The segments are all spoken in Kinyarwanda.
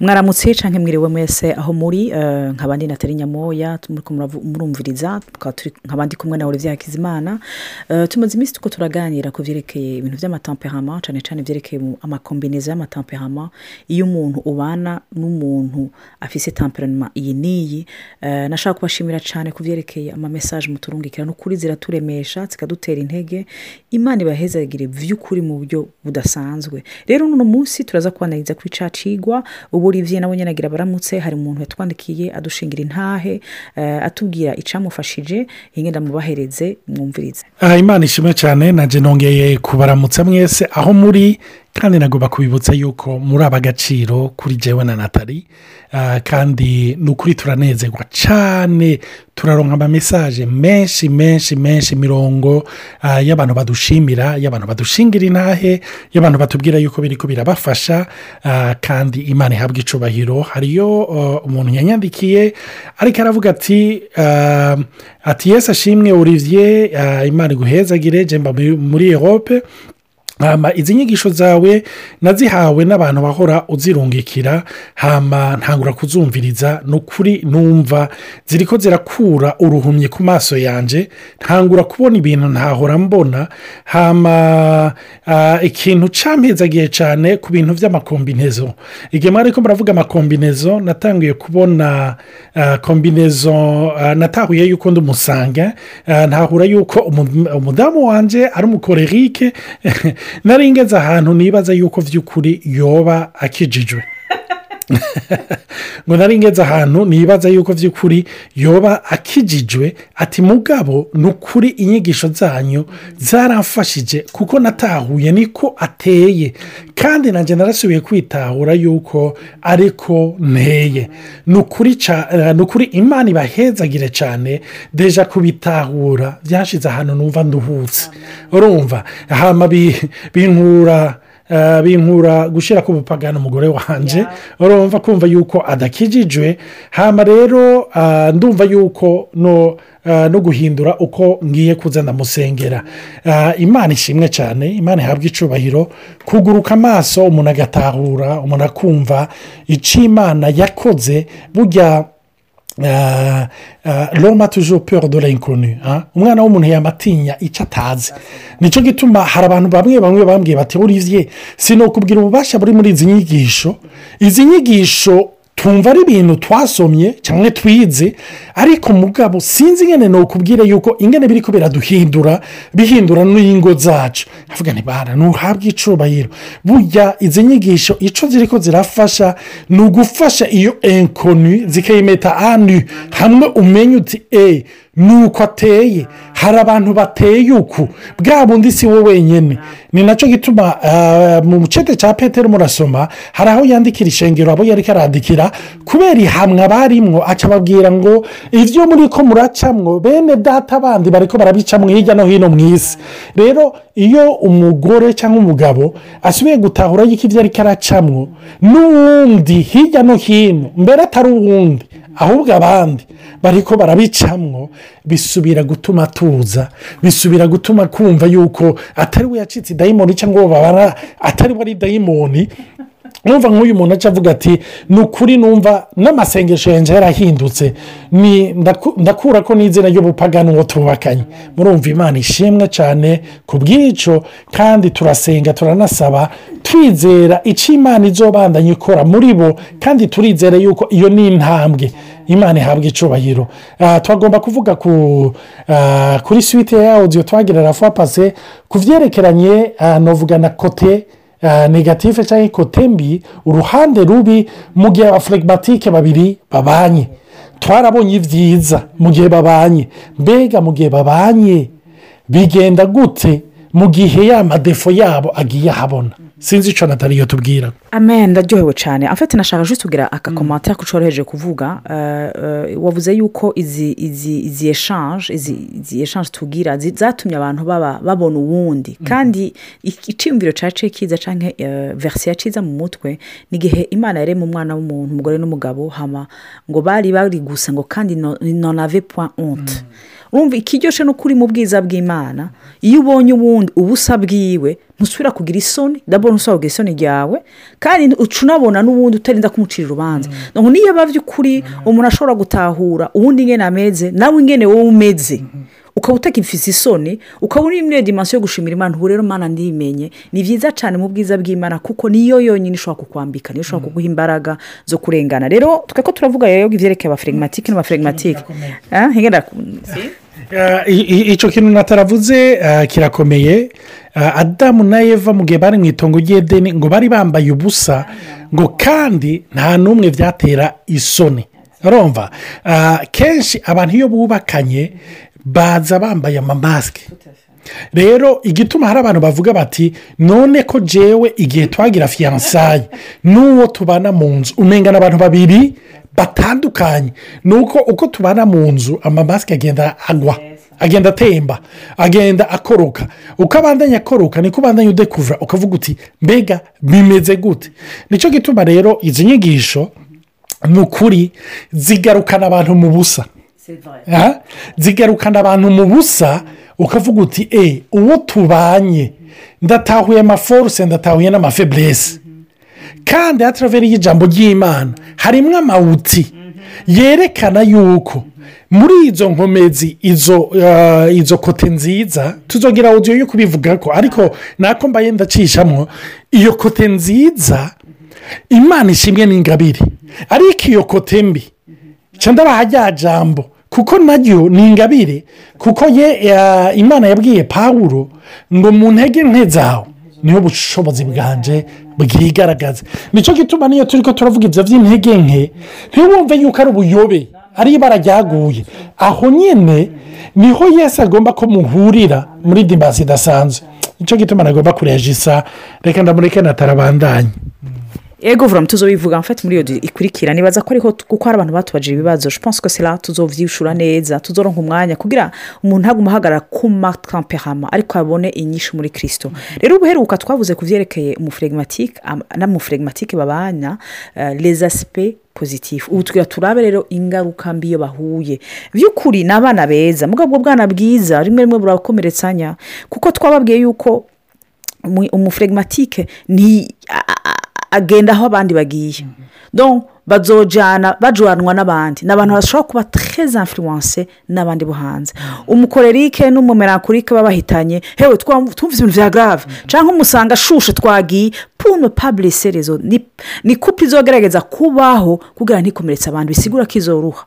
mwaramutse cyangwa mwiriwe mwese aho muri eh, nk'abandi natari nyamoya murumviriza nk'abandi kumwe na Olivier Hakizimana. Eh, tumaze iminsi tuko turaganira ku vyerekeye ibintu vy'amatemperament cane cane vyerekeye mu- amakombinezo y'amatemperament iyo umuntu ubana n'umuntu afise temperament iyi n'iyi eh, nashaka kubashimira cane ku vyerekeye ama message muturungikira n'ukuri ziraturemesha zikadutera intege. Imana ibahezagire vy'ukuri mu buryo budasanzwe. Rero uno munsi turaza kubanariza kuri ca cigwa ubu Olivier nawe agira baramutse hari umuntu yatwandikiye adushingira intahe eh, atubwira icamufashije ingenda mubahereze mwumvirize. Aha imana ishimwe cyane nanjye nongeye kubaramutsa mwese aho muri kandi nagomba kubibutsa yuko muri aba gaciro kuri jewe na natali Ah, kandi ni ukuri turanezerwa cyane turaronka amamesaje menshi menshi menshi mirongo ah, y'abantu badushimira y'abantu badushingira intahe y'abantu batubwira yuko biriko birabafasha ah, kandi imana ihabwa icubahiro. Hariyo uh, umuntu yanyandikiye ariko aravuga ati ati yesi ashimwe olivier imana iguhezagire jemba muri erope hama izi nyigisho zawe nazihawe n'abantu bahora uzirungikira. Hama ntangura kuzumviriza ni ukuri numva. Ziri ko zirakura uruhumyi ku maso yanjye ntangura kubona ibintu ntahora mbona. Hama ah, ikintu campezagiye cyane ku bintu by'amakombinezo igihe mwari ko muravuga amakombinezo natangiye kubona kombinezo ah, natahuye yuko ndi umusanga. Ah, ntahura yuko umu- umudamu wanjye ari umukorerike. nari ngeze ahantu nibaza yuko by'ukuri yoba akijijwe. ngo nari ngeze ahantu nibaza yuko by'ukuri yoba akijijwe ati mugabo ni ukuri inyigisho zanyu zaramfashije kuko natahuye niko ateye. Kandi nanjye narasubiye kwitahura yuko ariko nteye. Ni ukuri eh, imana ibahezagire cyane deja kubitahura. Byashize ahantu numva nduhutse. Urumva? Hama bi- binkura eh, binkura gushyira ku bupagana umugore wanjye urumva kumva yuko adakijijwe. Hama rero ah, ndumva yuko no ah, no guhindura uko ngiye kuza ndamusengera. Imana ishimwe cyane. Imana ihabwa icubahiro. Kuguruka amaso umuntu agatahura umuntu akumva icyo imana yakoze burya L'homme a toujours peur de l'inconnu ah. umwana w'umuntu yamatinya icyo atazi. Nicyo gituma hari abantu bamwe bamwe bambwiye bati olivier sinokubwira ububasha buri muri izi nyigisho. Izi nyigisho tumva ari ibintu twasomye cyangwa twize ariko mugabo sinzi ingene ni yuko ingene biri ko biraduhindura bihindura n'ingo zacu. Avuga ntibara ntuhabwe icubahiro burya izi nyigisho icyo ziri ko zirafasha ni ugufasha iyo enkoni zikayimeta anu. Hamwe umenya uti e ni uko ateye hari abantu bateye uku. Bwa bundi si we wenyine. Ni na cyo gituma ah, mu mucete cya petero murasoma hari aho yandikira ishengero abo yari karandikira kubera ihamwa barimwo akababwira ngo ibyo muri ko muracamwo bene data bandi bari ko barabicamwo hirya no hino mu isi. Rero iyo umugore cyangwa umugabo asubiye gutahura yuko ibyo ariko aracamwo n'uwundi hirya no hino mbere atari uwundi ahubwo abandi bari ko barabicamwo bisubira gutuma tuza bisubira gutuma kumva yuko atari we yacitse dayimoni cyangwa uwo babara atari we ari dayimoni numva nk'uyu muntu aca avuga ati ni ukuri numva n'amasengesho yanjye yarahindutse. Ni ndaku- ndakura ko n'izina ry'ubupagani uwo tubakanye murumva imana ishimwe cyane ku bw'icyo kandi turasenga turanasaba twizera icyo imana izobandanya ikora muri bo kandi turizera yuko iyo ni intambwe. Imana ihabwa icubahiro Ah, twagomba kuvuga ku ah, kuri suwite ya audio twagira rafuwa ku byerekeranye ah, novuga na kote ah, negatife cyangwa kote mbi uruhande rubi mu gihe abafuregimatike babiri babanye twarabonye ibyiza mu gihe babanye mbega mu gihe babanye bigenda gute mu gihe ya madefo yabo agiye ahabona. Sinzi icyo nataliyo tubwira amen ndaryohewe cyane. Afite nashaka juste kugira akakomantere ko ucoroheje kuvuga. Eh, eh, wavuze yuko izi izi izi eshanje izi izi eshanje tugira zi- zatumye abantu baba babona uwundi. Kandi iki- icyiyumviro cyaciye kiza cyangwa verisiyo yaciza mu mutwe ni igihe imana yarema umwana w'umuntu umugore n'umugabo hama ngo bari bari gusa ngo kandi nonave point honte. Urumva ikiryoshye no kuri mu bwiza bw'imana. Iyo ubonye uwundi ubusa bwiwe ntusubira kugira isoni. Daboro ntusohoge isoni ryawe kandi uca unabona n'ubundi utarinda kumucira urubanza. Ngo niyo aba by'ukuri umuntu ashobora gutahura uwundi ingene ameze nawe ingene wowe umeze. Ukaba utakifise isoni ukaba uri muri iyo dimansiyo yo gushimira imana. Ubu rero mana ndimenye ni byiza cyane mu bwiza bw'imana kuko niyo yonyine ishobora kukwambika niyo ishobora kuguha imbaraga zo kurengana. Rero twe ko turavuga rero ibyerekeye abaferegimatike n'abaferegimatike icyo kintu nataravuze kirakomeye. Adamu na eva mu gihe bari mu itongo ry'edeni ngo bari bambaye ubusa ngo kandi nta n'umwe byatera isoni. Urumva? Kenshi abantu iyo bubakanye baza bambaye amamasike rero igituma hari abantu bavuga bati none ko jewe igihe twagira fiyansaye n'uwo tubana mu nzu. Umengana abantu babiri batandukanye ni uko uko tubana mu nzu amamasike agenda agwa agenda atemba agenda akoroka. Uko abandanya akoroka niko ubandanya udekuvura ukavuga uti mbega bimeze gute? Nicyo gituma rero izi nyigisho ni ukuri zigarukana abantu mu busa. Zigarukana abantu mu busa ukavuga uti e uwo tubanye ndatahuye amaforuse ndatahuye n'amafeburese kandi hataravera y'ijambo ry'imana. Harimo amawuti yerekana yuko muri izo nkomezi izo kote nziza tuzogira uburyo yo kubivuga ko ariko nako mbaye ndacishamo iyo kote nziza imana ishimwe n'ingabire. Ariko iyo kote mbi ndabaha rya jambo kuko naryo ni ingabire. Kuko ye imana yabwiye pawuro ngo mu ntege nke zawe niyo bushobozi bwanje bwigaragaza. Nicyo gituma niyo turi ko turavuga ibyo by'intege nke. Ntiwumve yuko ari ubuyobe ari ibara ryaguye. Aho nyine ni ho yesi agomba ko muhurira muri dimasi idasanzwe. Nicyo gituma nagomba kurejisa reka ndamureke natarabandanye. Ego vura tuzo bivuga mfite muri iyo ikurikira nibaza ko ariho kuko hari abantu batubajije ibibazo. Je ko sera tuzovyishura neza tuzoronka umwanya kugira umuntu agume ahagarara ku matamperama ariko abone inyinshi muri kirisito rero ubuheruka twavuze ku byerekeye umufuregimatike n'umufuregimatike babana les aspects pozitifu ubu tugira turabe rero ingaruka mbi iyo bahuye. By'ukuri ni abana beza mugabo bwana bwiza rimwe rimwe burakomeretsanya. Kuko twababwiye yuko umufuregimatike ni agenda aho abandi bagiye. Bazojyana bajyanwa n'abandi. Ni abantu bashobora kuba tereza influence n'abandi bo hanze. Umukorerike n'umumerankurike baba bahitanye hewe twumvise ibintu bya garave cyangwa umusanga ashushe twagiye puno pabulise rezo ni kupa izogerageza kubaho kugira ntikomeretse abantu bisigura ko izoruha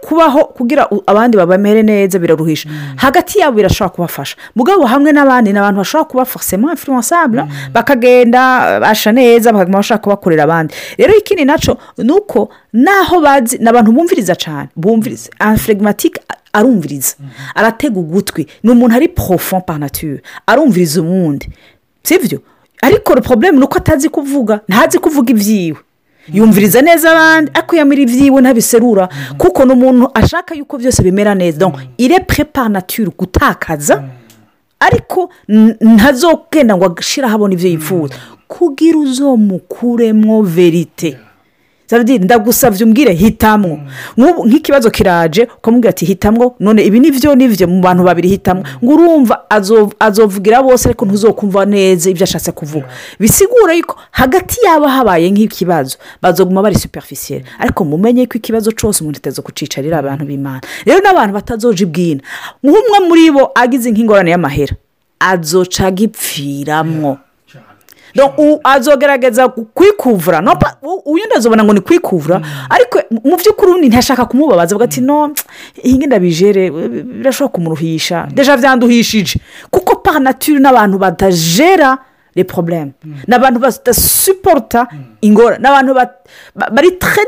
kubaho kugira abandi babamere neza biraruhisha. Hagati yabo birashobora kubafasha. Mugabo hamwe n'abandi ni abantu bashobora kuba forcément influençable bakagenda basha neza bakaguma bashaka kubakorera abandi. Rero ikindi na cyo ni uko naho bazi ni abantu bumviriza cyane bumviriza afregimatike arumviriza. Aratega ugutwi. Ni umuntu ari porofo pa nature. Arumviriza umundi sibyo ariko porobulemu ni uko atazi kuvuga ntazi kuvuga ibyiwe yumviriza neza abandi ariko yamira ibyiwe ntabiserura. Kuko ni umuntu ashaka yuko byose bimera neza. Ire prepa nature gutakaza. Ariko ntazogenda ngo agashire ahabona ibyo yifuza. Kugira uzomukuremo verite ndagusabye umbwire hitamo nk'ikibazo kiraje ukamubwira ati hitamo none ibi ni byo ni byo mu bantu babiri hitamo ngo urumva azovugira bose ariko ntuzokumva neza ibyo ashatse kuvuga. Bisigura yuko hagati yabo habaye nk'ikibazo bazoguma bari superficiel. Ariko mumenye ko ikibazo cyose umuntu ataza kucicarira abantu b'imana. Rero n'abantu batazoje ibwina. Nk'umwe muri bo agize nk'ingorane y'amahera. Azoca agipfiramwo. Azogerageza kwikuvura. Uyu ndazobona ngo ni kwikuvura. Ariko mu by'ukuri ntashaka kumubabaza avuga ati no iyi ndabijere birashobora kumuruhisha. Deja byanduhishije kuko paranatire n'abantu batajera le porobulemu ni abantu badasuporota ingorane. Ni abantu bari tre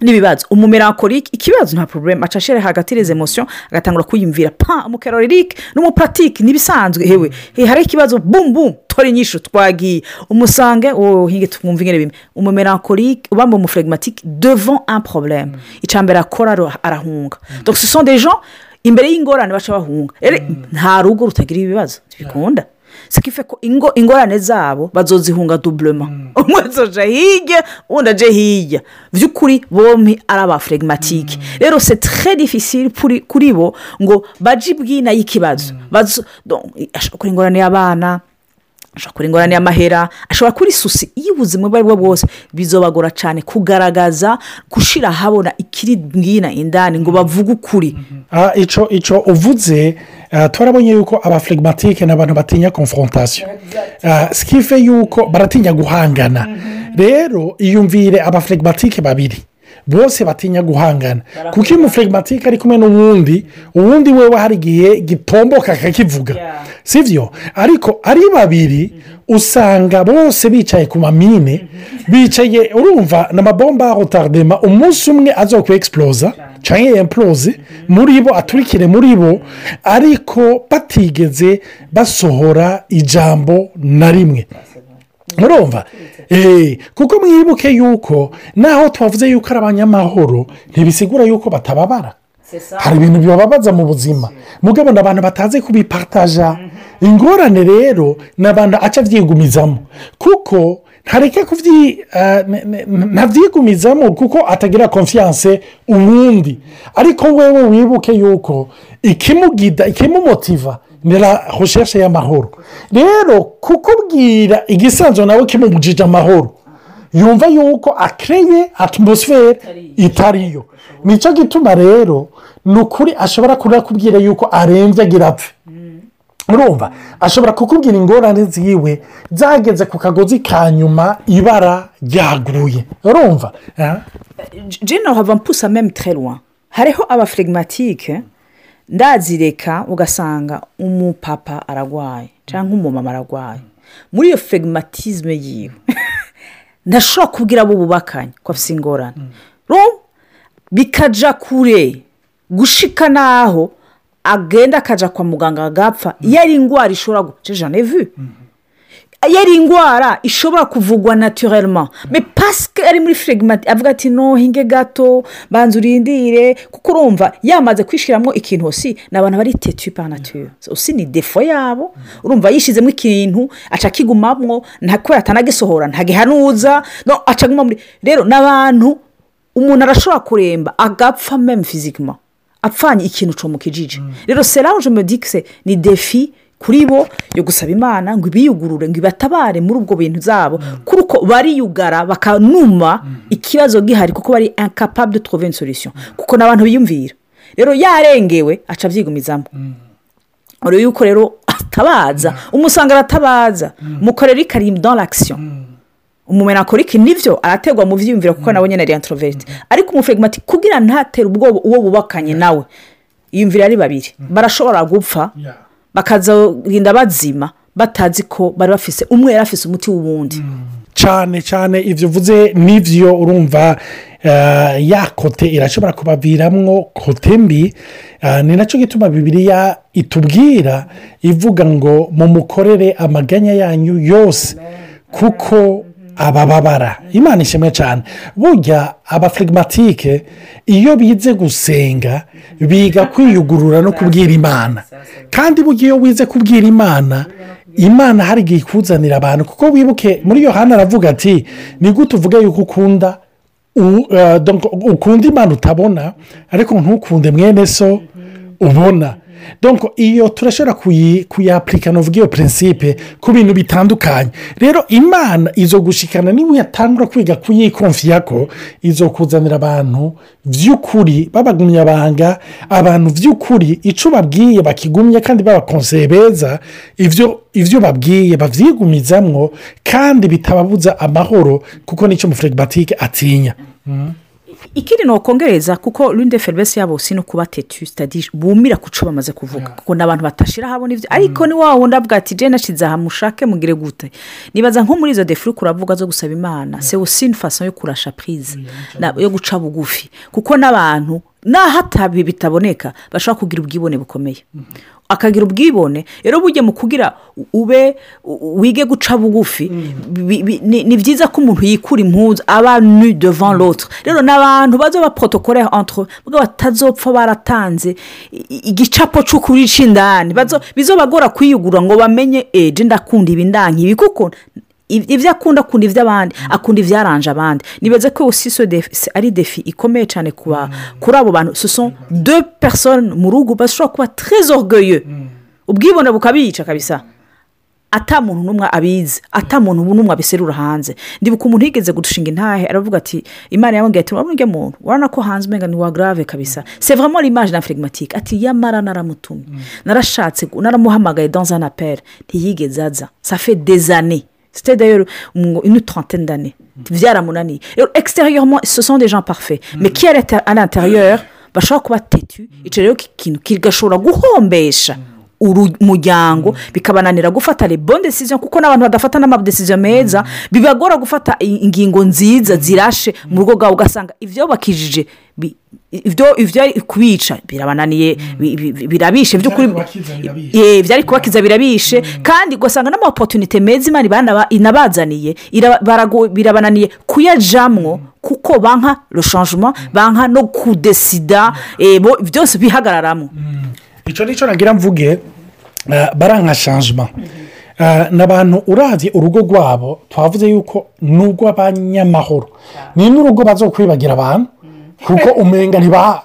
n'ibibazo. Umumerankorike ikibazo nta porobulemu acashire hagati y'izo emosiyo agatangura kuyumvira. Pa umukerorike n'umuparatike n'ibisanzwe. Hewe hari ikibazo? Bum bum tora inyishu twagiye. Umusange wowe hinge twumve ingene bimwe. Umumerankorike ubamba umufuregimatike devant un porobulemu icambere akora arahunga. Donc ce sont des gens imbere y'ingorane baca bahunga. Nta rugo rutagira ibibazo. Ntibikunda sikife ko ingorane zabo bazozihunga duburema umwe azoja hirya undi aje hirya. By'ukuri bombi ari abafuregimatike rero se tre difficile kuri bo ngo baje ibwina y'ikibazo. Ashobora gukora ingorane y'abana ashobora kuba ingorane y'amahera ashobora kuba isusi iyo ubuzima ubwo ari bwo bwose. Bizobagora cyane kugaragaza gushyira ahabona ikiri bwina indani ngo bavuge ukuri. Ah, ico uvuze ah, twarabonye yuko abaflegmatike ni abantu batinya confrontation. Ah, sikife yuko baratinya guhangana. Rero iyumvire abaflegmatike babiri. Bose batinya guhangana. Kuko iyo umuflegmatike ari kumwe n'uwundi? Uwundi wewe hari igihe gitomboka akakivuga si byo ariko ari babiri usanga bose bicaye ku mamine bicaye urumva ni amabomba rotardema umunsi umwe azokwe egisipuroza cyangwa yemporoze muri bo aturikire muri bo ariko batigeze basohora ijambo na rimwe. Murumva eee kuko mwibuke yuko naho twavuze yuko ari abanyamahoro ntibisigura yuko batababara. Hari ibintu bibababaza mu buzima. Mugabo ni abantu batazi kubipataja ingorane rero ni abantu aca abyigumizamo. Kuko ntareke ne- ntabyigumizamo kuko atagira konfiyanse uwundi. Ariko wewe wibuke yuko ikimugida ikimumutiva ni la recherche y'amahoro. Rero kukubwira igisanzwe nawe kimubujije amahoro. Yumva yuko akereye atmosfere itariyo. ni cyo gituma rero ni ukuri ashobora kubwira yuko arembye agira apfe. Urumva ashobora kukubwira ingorane ziwe zageze ku kagozi ka nyuma ibara ryaguye. Urumva jena hava mpusa meme teruwa hariho abafirigimatike ndazireka ugasanga umupapa ararwaye cyangwa umumama ararwaye muri iyo firigimatizme yiwe. ntashobora kubwira abo bubakanye ko afite ingorane bikajya kure gushika n'aho agenda akajya kwa muganga agapfa. Iyo ari indwara ishobora guca vu? Iyo ari indwara ishobora kuvugwa naturellement. Me pasike ari muri firigimatike avuga ati no hinge gato banza urindire. Kuko urumva yamaze kwishyiramo ikintu osi ni abantu bari tetu pa nature. Osi ni defo yabo. Urumva yishyizemo ikintu aca akigumamwo nta kubera atanagisohora ntagihanuza no aca aguma muri rero ni abantu umuntu arashobora kuremba agapfa meme fizikima apfanye ikintu comukijije rero seranje medikise ni defi kuri bo yo gusaba imana ngo ibiyugurure ngo ibatabare muri ubwo bintu zabo. Kuko bariyugara bakanuma ikibazo gihari kuko bari incapable de trouver une solution. Kuko ni abantu biyumvira. Rero yarengewe aca abyigumizamo. Urebe yuko rero atabaza. Umusanga aratabaza. Mukorera ikarimu dans l'action. Umumenakorike ni byo arategwa mu byiyumviro kuko nawe nyine ari introverite ariko umufegimati kugira ntatere ubwoba uwo bubakanye nawe. Yiyumvira ari babiri. Barashobora gupfa. Bakazarinda bazima batazi ko bari bafise umwe yari afise umuti w'uwundi. Cyane cyane ibyo uvuze n'ibyo urumva eh, ya kote irashobora kubaviramwo kote mbi eh, ni na cyo gituma bibiriya itubwira ivuga ngo mumukorere amaganya yanyu yose kuko abababara. Imana ishimwe cyane burya abafirigimatike iyo bize gusenga biga kwiyugurura no kubwira imana. Kandi burya iyo wize kubwira imana imana hari igihe ikuzanira abantu. Kuko wibuke muri yohani aravuga ati ni gute uvuga yuko ukunda eh, ukunda imana utabona? Ariko ntukunde mwene so ubona. Iyo turashobora kuyi- kuyapurika nuvuga iyo prinsipe ku bintu bitandukanye rero imana izo gushikana niba uyatangura kwiga kuyikonfiya ko izo kuzanira abantu by'ukuri babagumyabanga abantu by'ukuri icyo babwiye bakigumye kandi babakonseye beza ibyo babwiye babyigumizamwo kandi bitababuza amahoro kuko ni cyo umufirigimatike atinya ikindi ni ukongereza kuko rinde ferivesi yabo si no kuba tetu sitadi bumira ku cyo bamaze kuvuga. Kuko ni abantu batashira habona ibyo ariko ni wa wundi avuga ati jena nashize aha mushake mugire gute? Nibaza nko muri izo defu uri kuravuga zo gusaba imana. Se usini faso yo kurasha purize na- yo guca bugufi. Kuko n'abantu naho atabi bitaboneka bashobora kugira ubwibone bukomeye. Akagira ubwibone. Rero bujye mu kugira ube wige guca bugufi bi- ni ni byiza ko umuntu yikura impuzu aba nu devant l'autre. Rero ni abantu baza baprotokole entre batazopfa baratanze igicapo cy'ukuri cy'indani bizobagora kwiyugura ngo bamenye eje ndakunda ibi ndanka ibi kuko ibyo akunda akunda iby'abandi akunda ibyaranje abandi. Nibaze ko aussi so defi- se- ari defi ikomeye cyane kuba kuri abo bantu. Sont deux personnes mu rugo bashobora kuba très orgueilleux. Ubwibone bukabica kabisa. Ata muntu n'umwe abizi ata muntu n'umwe abiserura hanze. Ndibuka umuntu yigeze gushinga intahe aravuga ati imana yamubwiye ati urabona muntu urabona ko hanze umenga ni wa grave kabisa. Vraiment l'image na phlegmatique ati yamara naramutumye narashatse naramuhamagaye dans un appel. Ntiyigeze aza. Des années. C'était d'ailleurs une trentaine d'années. Byaramunaniye extérieurement ce sont des gens parfaits. Mais qui est à l'intérieur bashobora kuba tetu icyo rero ikintu kigashobora guhombesha umuryango bikabananira gufata rebone desiziyo kuko n'abantu badafata n'amadesiziyo meza bibagora gufata ingingo nziza zirashe mu rugo rwabo ugasanga ibyo bakijije ibyo kubica birabananiye birabishe byari kubakiza birabishe. kandi ugasanga n'amapotunite meza imana inabazaniye birabananiye kuyajamwo kuko banka rushangement banka no kudesida byose bihagararamo icyo ni cyo nagira mvuge baranka shanjima ni abantu urabye urugo rwabo twavuze yuko ni urw'abanyamahoro ni n'urugo baza kwibagira abantu kuko umenga ntiba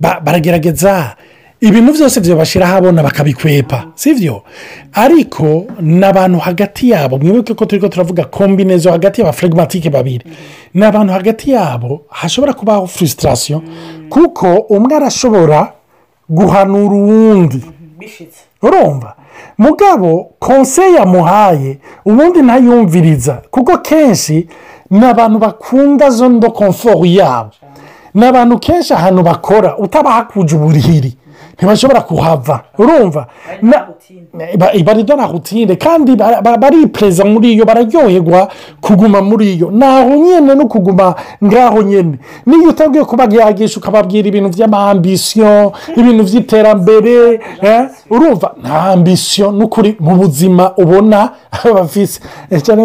baragerageza. Ibintu byose byabashyira ahabona bakabikwepa si byo ariko ni abantu hagati yabo mwibuke ko turi ko turavuga kombinezo hagati y'abafuregimatike babiri. Ni abantu hagati yabo hashobora kubaho furisitasiyo kuko umwe arashobora guhanura uwundi. Urumva? Mugabo konseye yamuhaye ubundi ntayumviriza. Kuko kenshi ni abantu bakunda zondo komforo yabo. Ni abantu kenshi ahantu bakora utabahakuje uburihiri. Ntibashobora kuhava. Urumva? Barido na rutine kandi baripereza muri iyo bararyoherwa kuguma muri iyo. Naho nyine no kuguma ngaho nyine niyo utabwiye kubagihagisha ukababwira ibintu by'amambisiyo ibintu by'iterambere urumva? Nta ambisiyo n'ukuri mu buzima ubona bafise cyane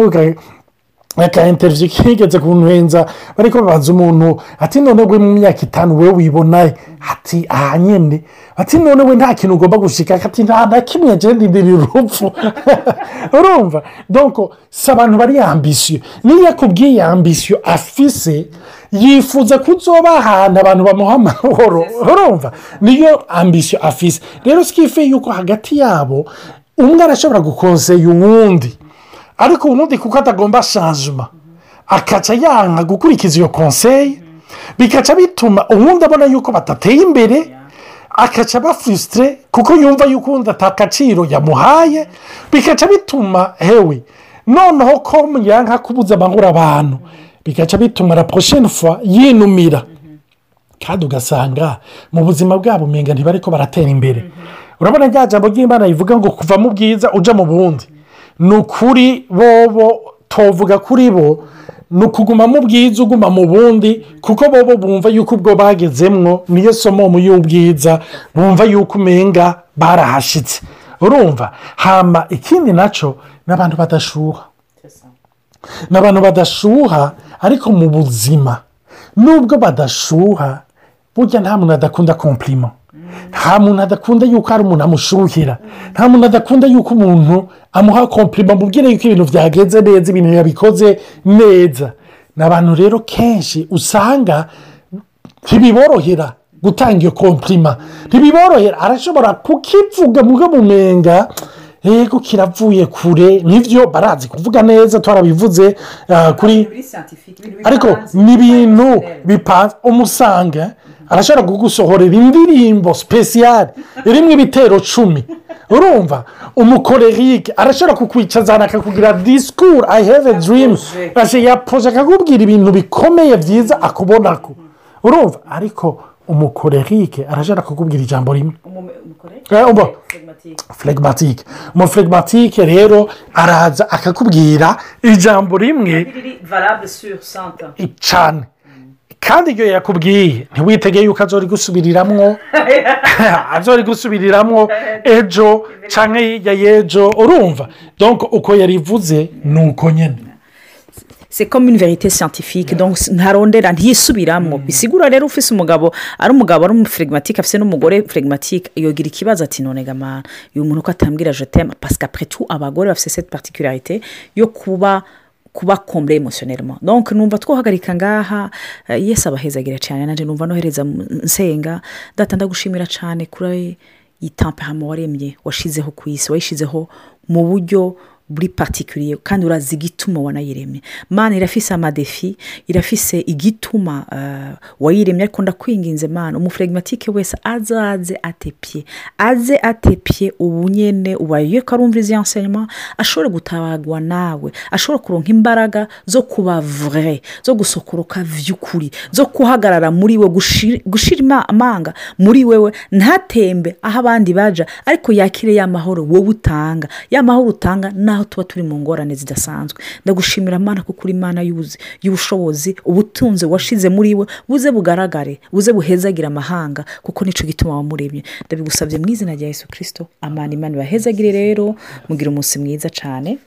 aka interiviyo kigeze kuntuhenza bari babaza umuntu ati none we mu myaka itanu we wibona ati aha nyine ati none we nta kintu ugomba gushyika ati nta na kimwe agenda imbere urupfu urumva? Donko si abantu bari ambisiyo niyo akubwiye ambisiyo afise yifuza ko uzoba ahantu abantu bamuha amahoro. Urumva? Niyo ambisiyo afise. Rero sikife yuko hagati yabo umwe arashobora gukonseye uwundi. Ariko ubundi kuko atagomba shanjuma akaca yanga gukurikiza iyo konseye bikaca bituma ubundi abona yuko batateye imbere akaca bafusitire kuko yumva yuko ubundi atakaciro yamuhaye bikaca bituma hewe noneho ko yanka kubuza amahoro abantu bikaca bituma la porosheni fwa yinumira. Kandi ugasanga mu buzima bwabo umenga ntibari ko baratera imbere. Urabona rya jambo ry'imana rivuga ngo kuva mu bwiza ujya mu bundi. Ni ukuri bobo tuvuga kuri bo ni ukuguma mu bwiza uguma mu bundi kuko bobo bumva yuko ubwo bagezemwo niyo somo mu y'ubwiza bumva yuko umenga barahashyitse urumva hamba ikindi na cyo ni abantu badashuha. Ni abantu badashuha ariko mu buzima nubwo badashuha burya nta muntu adakunda kompirima nta muntu adakunda yuko hari umuntu amushuhira nta muntu adakunda yuko umuntu amuha kompirima mubwire yuko ibintu byagenze neza ibintu yabikoze neza. Ni abantu rero kenshi usanga ntibiborohera gutanga iyo kompirima ntibiborohera. Arashobora kukivuga mu mumenga yego kiravuye kure ni byo barazi kuvuga neza twarabivuze kuri ariko ni ibintu bipanze umusanga arashobora kugusohorera indirimbo sipesiyare irimo ibitero cumi. Urumva? Umukorerike arashobora kukwicazana akakubwira disikuru ayi heve dirimu yapoje akakubwira ibintu bikomeye byiza akubona ko urumva? Ariko umukorerike. Arashobora kukubwira ijambo rimwe. Flegimatike umuflegimatike rero araza akakubwira ijambo rimwe. Cyane kandi iyo yakubwiye ntiwitege yuko azori gusubiriramwo azori gusubiriramwo ejo cyangwa hirya y'ejo urumva? Donko uko yarivuze ni uko nyine c'est comme une vérité scientifique. Donc ntarondera ntiyisubiramo bisigura rero ufise umugabo ari umugabo ari umufregimatike afite n'umugore flegimatike yogira ikibazo ati none gamana uyu muntu ko atambwira jotema pasike apure tu abagore bafite cette particularité yo kuba kuba kombure emosiyonelmo donc numva twohagarika ngaha yesi abahezagira cyane nanjye numva nohereza nsenga data ndagushimira cyane kuri itampehamo waremye washizeho ku isi wayishyizeho mu buryo buri patikiriye kandi urazi igituma wanayiremye. Mana irafise amadefi irafise igituma wayiremye ariko ndakwinginze mana umufuregimatike wese azaze atepye aze atepye ubu nyine ubaye ko arumva izi enseignement ashobora gutabagwa nawe ashobora kuronka imbaraga zo kuba vure zo gusokoroka vy'ukuri zo guhagarara muri we gushira amanga muri wewe ntatembe aho abandi baja ariko yakire ya mahoro wowe utanga. Ya mahoro utanga naho tuba turi mu ngorane zidasanzwe. Ndagushimira amana kuko uri imana y'ubushobozi ubutunzi washize muri we. Buze bugaragare buze buhezagire amahanga kuko ni cyo gituma wamuremye. Ndabigusabye mu izina rya yesu kirisito amana imana ibahezagire rero. Mugira umunsi mwiza cyane